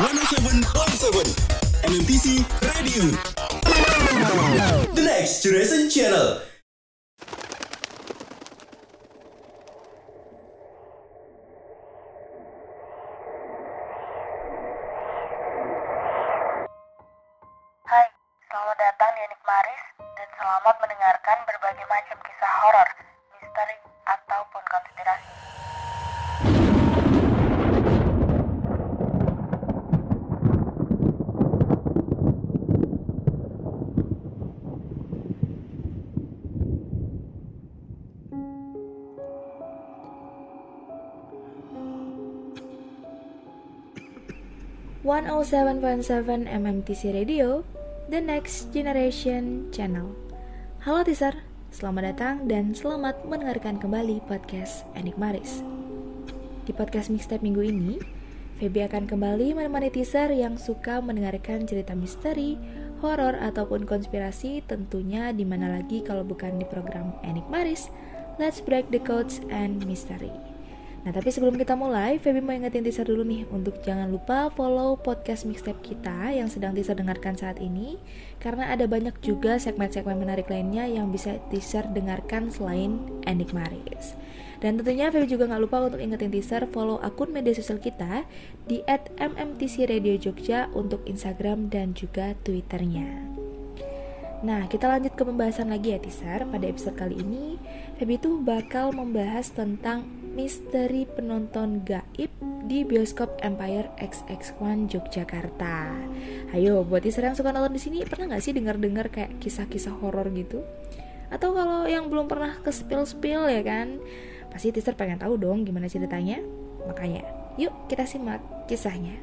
107.7 MMTC Radio. The Next Generation Channel. Hai, selamat datang di Enik Maris dan selamat mendengarkan berbagai macam kisah horor, misteri, ataupun konspirasi. One oh seven point seven MMTC Radio, The Next Generation Channel. Halo teaser, selamat datang dan selamat mendengarkan kembali podcast Enik Maris. Di podcast mixtape minggu ini, Feby akan kembali menemani teaser yang suka mendengarkan cerita misteri, horor ataupun konspirasi tentunya di mana lagi kalau bukan di program Enik Maris. Let's break the codes and mystery. Nah tapi sebelum kita mulai, Feby mau ingetin teaser dulu nih untuk jangan lupa follow podcast mixtape kita yang sedang teaser dengarkan saat ini karena ada banyak juga segmen-segmen menarik lainnya yang bisa teaser dengarkan selain Endik Maris. Dan tentunya Feby juga nggak lupa untuk ingetin teaser follow akun media sosial kita di @mmtc Radio Jogja untuk Instagram dan juga Twitternya. Nah, kita lanjut ke pembahasan lagi ya teaser. Pada episode kali ini, Feby tuh bakal membahas tentang misteri penonton gaib di bioskop Empire XX1 Yogyakarta. Ayo, buat teaser yang suka nonton di sini, pernah nggak sih dengar-dengar kayak kisah-kisah horor gitu? Atau kalau yang belum pernah ke spill-spill ya kan, pasti teaser pengen tahu dong gimana ceritanya. Makanya, yuk kita simak kisahnya.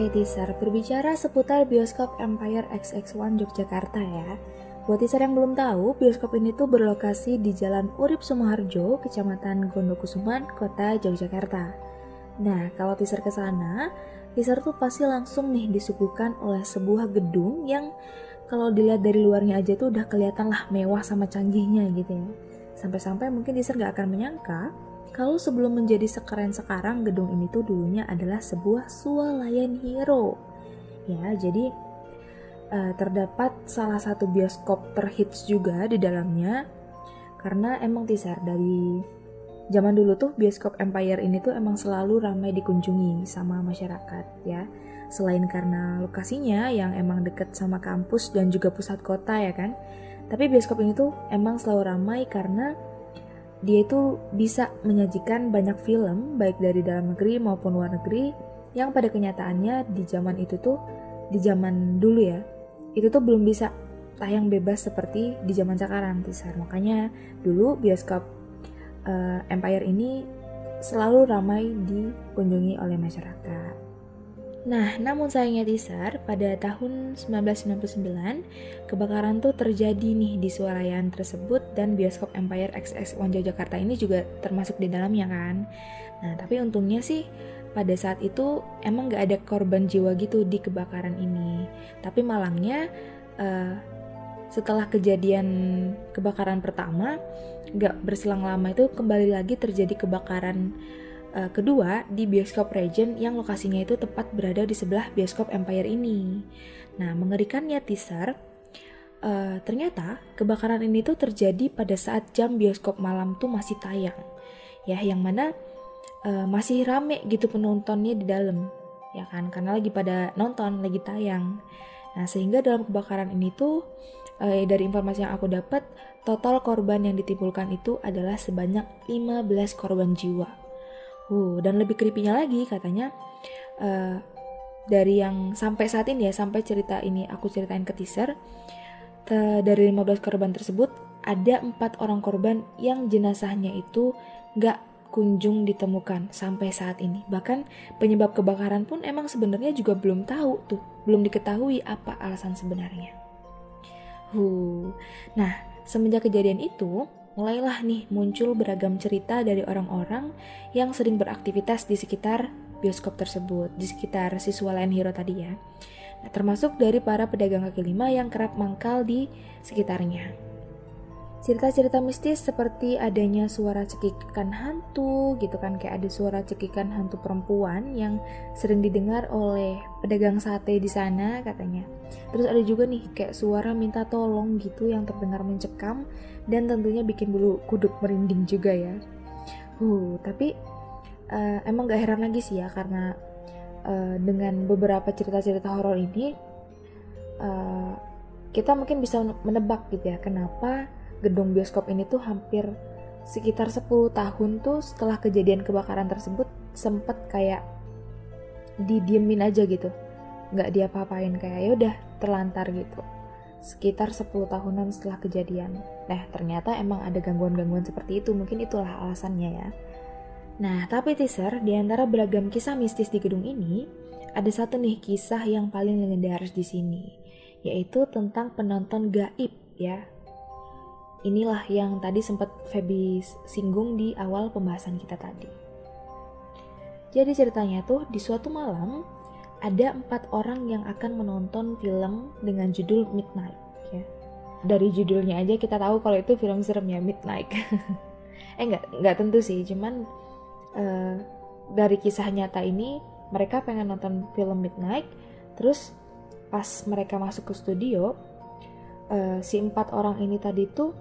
Oke teaser, berbicara seputar bioskop Empire XX1 Yogyakarta ya. Buat teaser yang belum tahu, bioskop ini tuh berlokasi di Jalan Urip Sumoharjo, Kecamatan Gondokusuman, Kota Yogyakarta. Nah, kalau teaser ke sana, teaser tuh pasti langsung nih disuguhkan oleh sebuah gedung yang kalau dilihat dari luarnya aja tuh udah kelihatan lah mewah sama canggihnya gitu ya. Sampai-sampai mungkin teaser gak akan menyangka kalau sebelum menjadi sekeren sekarang, gedung ini tuh dulunya adalah sebuah swalayan hero. Ya, jadi uh, terdapat salah satu bioskop terhits juga di dalamnya. Karena emang teaser dari zaman dulu tuh bioskop Empire ini tuh emang selalu ramai dikunjungi sama masyarakat ya. Selain karena lokasinya yang emang deket sama kampus dan juga pusat kota ya kan. Tapi bioskop ini tuh emang selalu ramai karena dia itu bisa menyajikan banyak film baik dari dalam negeri maupun luar negeri yang pada kenyataannya di zaman itu tuh di zaman dulu ya itu tuh belum bisa tayang bebas seperti di zaman sekarang teaser makanya dulu bioskop uh, Empire ini selalu ramai dikunjungi oleh masyarakat Nah, namun sayangnya teaser, pada tahun 1999, kebakaran tuh terjadi nih di swalayan tersebut dan bioskop Empire XX1 Jakarta ini juga termasuk di dalamnya kan. Nah, tapi untungnya sih pada saat itu emang gak ada korban jiwa gitu di kebakaran ini. Tapi malangnya uh, setelah kejadian kebakaran pertama, gak berselang lama itu kembali lagi terjadi kebakaran uh, kedua di bioskop Regent yang lokasinya itu tepat berada di sebelah bioskop Empire ini. Nah, mengerikannya teaser, uh, ternyata kebakaran ini tuh terjadi pada saat jam bioskop malam tuh masih tayang, ya, yang mana uh, masih rame gitu penontonnya di dalam, ya kan, karena lagi pada nonton, lagi tayang. Nah, sehingga dalam kebakaran ini tuh uh, dari informasi yang aku dapat, total korban yang ditimbulkan itu adalah sebanyak 15 korban jiwa. Uh, dan lebih creepy-nya lagi katanya uh, dari yang sampai saat ini ya sampai cerita ini aku ceritain ke teaser te, dari 15 korban tersebut ada empat orang korban yang jenazahnya itu nggak kunjung ditemukan sampai saat ini bahkan penyebab kebakaran pun emang sebenarnya juga belum tahu tuh belum diketahui apa alasan sebenarnya. Huh. Nah, semenjak kejadian itu, mulailah nih muncul beragam cerita dari orang-orang yang sering beraktivitas di sekitar bioskop tersebut, di sekitar siswa lain hero tadi ya. Nah, termasuk dari para pedagang kaki lima yang kerap mangkal di sekitarnya. Cerita-cerita mistis seperti adanya suara cekikan hantu gitu kan kayak ada suara cekikan hantu perempuan yang sering didengar oleh pedagang sate di sana katanya. Terus ada juga nih kayak suara minta tolong gitu yang terdengar mencekam dan tentunya bikin bulu kuduk merinding juga ya. Uh, tapi uh, emang gak heran lagi sih ya karena uh, dengan beberapa cerita-cerita horor ini uh, kita mungkin bisa menebak gitu ya kenapa gedung bioskop ini tuh hampir sekitar 10 tahun tuh setelah kejadian kebakaran tersebut sempet kayak didiemin aja gitu nggak dia apain kayak ya udah terlantar gitu sekitar 10 tahunan setelah kejadian. Nah ternyata emang ada gangguan-gangguan seperti itu. Mungkin itulah alasannya ya. Nah tapi teaser di antara beragam kisah mistis di gedung ini ada satu nih kisah yang paling legendaris di sini yaitu tentang penonton gaib ya. Inilah yang tadi sempat Feby singgung di awal pembahasan kita tadi. Jadi ceritanya tuh di suatu malam ada empat orang yang akan menonton film dengan judul Midnight. Ya. Dari judulnya aja kita tahu kalau itu film serem ya Midnight. eh nggak nggak tentu sih, cuman uh, dari kisah nyata ini mereka pengen nonton film Midnight. Terus pas mereka masuk ke studio, uh, si empat orang ini tadi tuh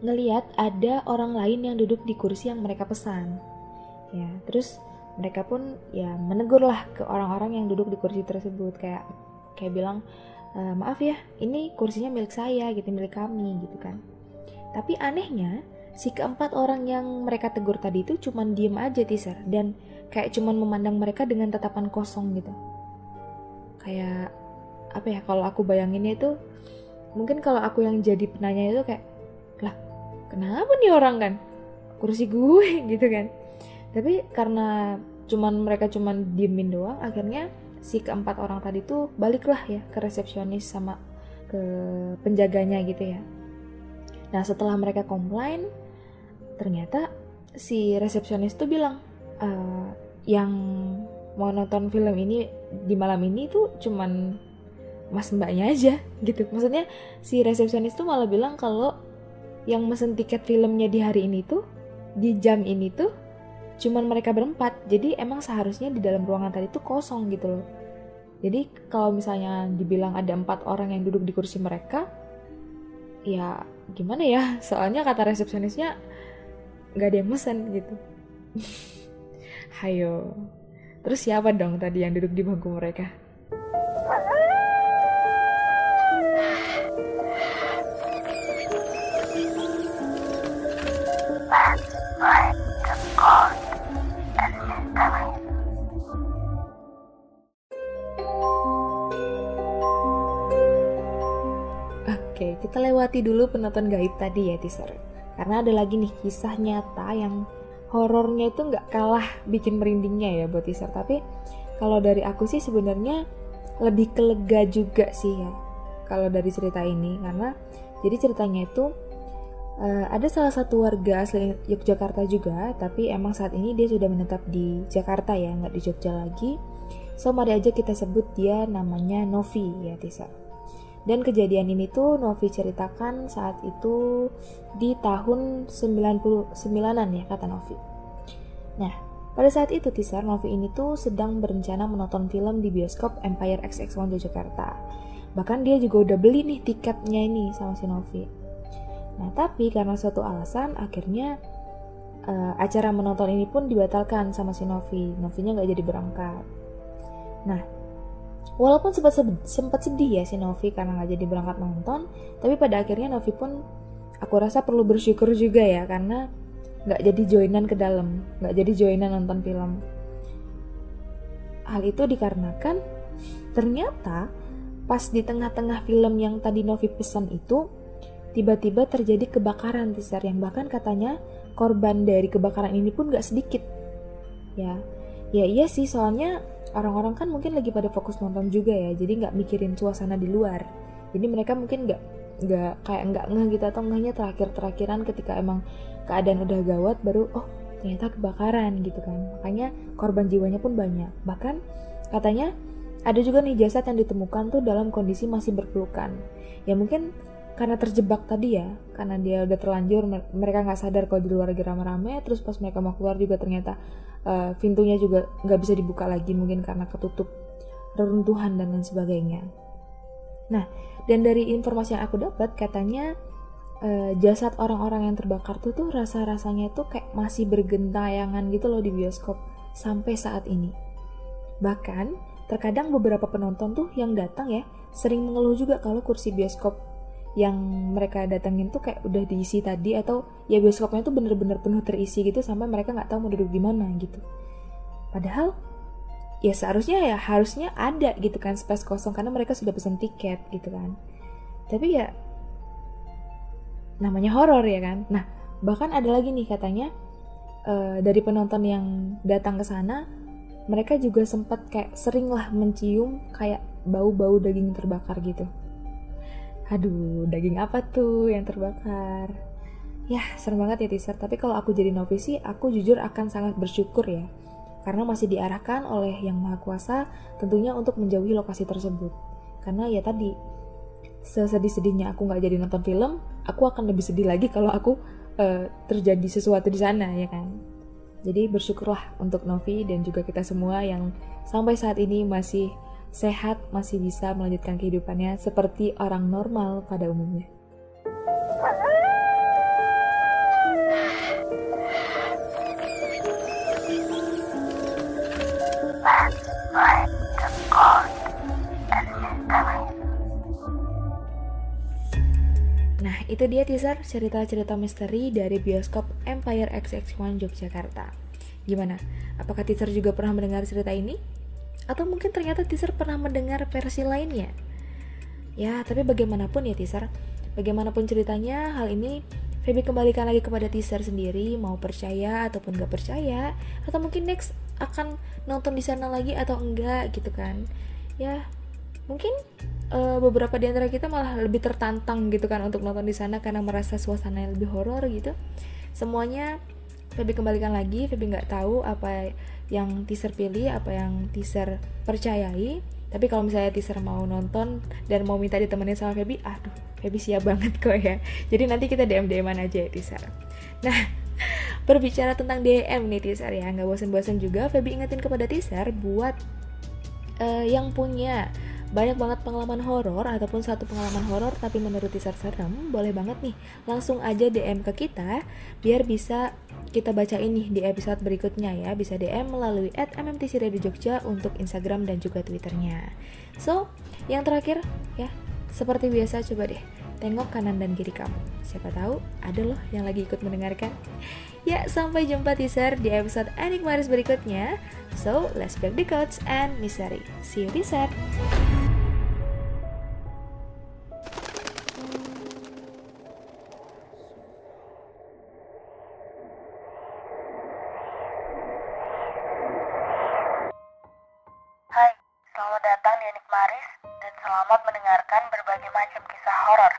ngeliat ada orang lain yang duduk di kursi yang mereka pesan. Ya, terus mereka pun ya menegur lah ke orang-orang yang duduk di kursi tersebut. Kayak kayak bilang e, maaf ya ini kursinya milik saya gitu milik kami gitu kan. Tapi anehnya si keempat orang yang mereka tegur tadi itu cuman diem aja teaser. Dan kayak cuman memandang mereka dengan tatapan kosong gitu. Kayak apa ya kalau aku bayanginnya itu mungkin kalau aku yang jadi penanya itu kayak lah kenapa nih orang kan? Kursi gue gitu kan. Tapi karena cuman mereka cuman diemin doang akhirnya si keempat orang tadi tuh baliklah ya ke resepsionis sama ke penjaganya gitu ya. Nah setelah mereka komplain ternyata si resepsionis tuh bilang e, yang mau nonton film ini di malam ini tuh cuman mas mbaknya aja gitu. Maksudnya si resepsionis tuh malah bilang kalau yang mesen tiket filmnya di hari ini tuh di jam ini tuh cuman mereka berempat jadi emang seharusnya di dalam ruangan tadi tuh kosong gitu loh. Jadi kalau misalnya dibilang ada empat orang yang duduk di kursi mereka ya gimana ya? Soalnya kata resepsionisnya nggak ada yang mesen gitu. Hayo. Terus siapa dong tadi yang duduk di bangku mereka Oke, kita lewati dulu penonton gaib tadi ya teaser. Karena ada lagi nih kisah nyata yang horornya itu nggak kalah bikin merindingnya ya buat teaser. Tapi kalau dari aku sih sebenarnya lebih kelega juga sih ya kalau dari cerita ini karena jadi ceritanya itu uh, ada salah satu warga asli Yogyakarta juga tapi emang saat ini dia sudah menetap di Jakarta ya nggak di Jogja lagi so mari aja kita sebut dia namanya Novi ya Tisa dan kejadian ini tuh Novi ceritakan saat itu di tahun 99-an ya kata Novi. Nah, pada saat itu Tisar Novi ini tuh sedang berencana menonton film di bioskop Empire XX1 Jakarta. Bahkan dia juga udah beli nih tiketnya ini sama si Novi. Nah, tapi karena suatu alasan akhirnya uh, acara menonton ini pun dibatalkan sama si Novi. Novinya nggak jadi berangkat. Nah, Walaupun sempat sempat sedih ya si Novi karena nggak jadi berangkat nonton, tapi pada akhirnya Novi pun aku rasa perlu bersyukur juga ya karena nggak jadi joinan ke dalam, nggak jadi joinan nonton film. Hal itu dikarenakan ternyata pas di tengah-tengah film yang tadi Novi pesan itu tiba-tiba terjadi kebakaran besar yang bahkan katanya korban dari kebakaran ini pun gak sedikit. Ya, ya iya sih soalnya orang-orang kan mungkin lagi pada fokus nonton juga ya jadi nggak mikirin suasana di luar. Jadi mereka mungkin nggak nggak kayak nggak ngeh gitu atau ngehnya terakhir terakhiran ketika emang keadaan udah gawat baru oh ternyata kebakaran gitu kan. Makanya korban jiwanya pun banyak. Bahkan katanya ada juga nih jasad yang ditemukan tuh dalam kondisi masih berpelukan. Ya mungkin karena terjebak tadi ya karena dia udah terlanjur mereka nggak sadar kalau di luar lagi rame-rame terus pas mereka mau keluar juga ternyata uh, pintunya juga nggak bisa dibuka lagi mungkin karena ketutup reruntuhan dan lain sebagainya. Nah dan dari informasi yang aku dapat katanya uh, jasad orang-orang yang terbakar tuh tuh rasa-rasanya tuh kayak masih bergentayangan gitu loh di bioskop sampai saat ini. Bahkan terkadang beberapa penonton tuh yang datang ya sering mengeluh juga kalau kursi bioskop yang mereka datengin tuh kayak udah diisi tadi atau ya bioskopnya tuh bener-bener penuh terisi gitu sampai mereka nggak tahu mau duduk di mana gitu. Padahal ya seharusnya ya harusnya ada gitu kan space kosong karena mereka sudah pesan tiket gitu kan. Tapi ya namanya horor ya kan. Nah bahkan ada lagi nih katanya uh, dari penonton yang datang ke sana mereka juga sempat kayak sering lah mencium kayak bau-bau daging terbakar gitu Aduh, daging apa tuh yang terbakar? Ya, serem banget ya teaser. Tapi kalau aku jadi novice sih, aku jujur akan sangat bersyukur ya. Karena masih diarahkan oleh Yang Maha Kuasa tentunya untuk menjauhi lokasi tersebut. Karena ya tadi, sesedih-sedihnya aku nggak jadi nonton film, aku akan lebih sedih lagi kalau aku uh, terjadi sesuatu di sana ya kan. Jadi bersyukurlah untuk Novi dan juga kita semua yang sampai saat ini masih sehat masih bisa melanjutkan kehidupannya seperti orang normal pada umumnya. Nah, itu dia teaser cerita-cerita misteri dari bioskop Empire XX1 Yogyakarta. Gimana? Apakah teaser juga pernah mendengar cerita ini? Atau mungkin ternyata teaser pernah mendengar versi lainnya. Ya, tapi bagaimanapun ya teaser, bagaimanapun ceritanya, hal ini Feby kembalikan lagi kepada teaser sendiri, mau percaya ataupun gak percaya, atau mungkin next akan nonton di sana lagi atau enggak gitu kan. Ya, mungkin uh, beberapa di antara kita malah lebih tertantang gitu kan untuk nonton di sana karena merasa suasana yang lebih horor gitu. Semuanya Feby kembalikan lagi, Feby nggak tahu apa yang teaser pilih apa yang teaser percayai. Tapi kalau misalnya teaser mau nonton dan mau minta ditemenin sama Feby aduh Feby siap banget kok ya. Jadi nanti kita DM DM aja ya teaser. Nah berbicara tentang DM nih teaser ya. Nggak bosan-bosan juga Feby ingetin kepada teaser buat uh, yang punya banyak banget pengalaman horor ataupun satu pengalaman horor tapi menurut teaser serem, boleh banget nih langsung aja DM ke kita biar bisa kita baca ini di episode berikutnya ya. Bisa DM melalui at MMTC Radio Jogja untuk Instagram dan juga Twitternya. So, yang terakhir ya, seperti biasa coba deh tengok kanan dan kiri kamu. Siapa tahu ada loh yang lagi ikut mendengarkan. Ya, sampai jumpa teaser di episode Enigmaris berikutnya. So, let's break the codes and mystery. See you teaser! selamat mendengarkan berbagai macam kisah horor.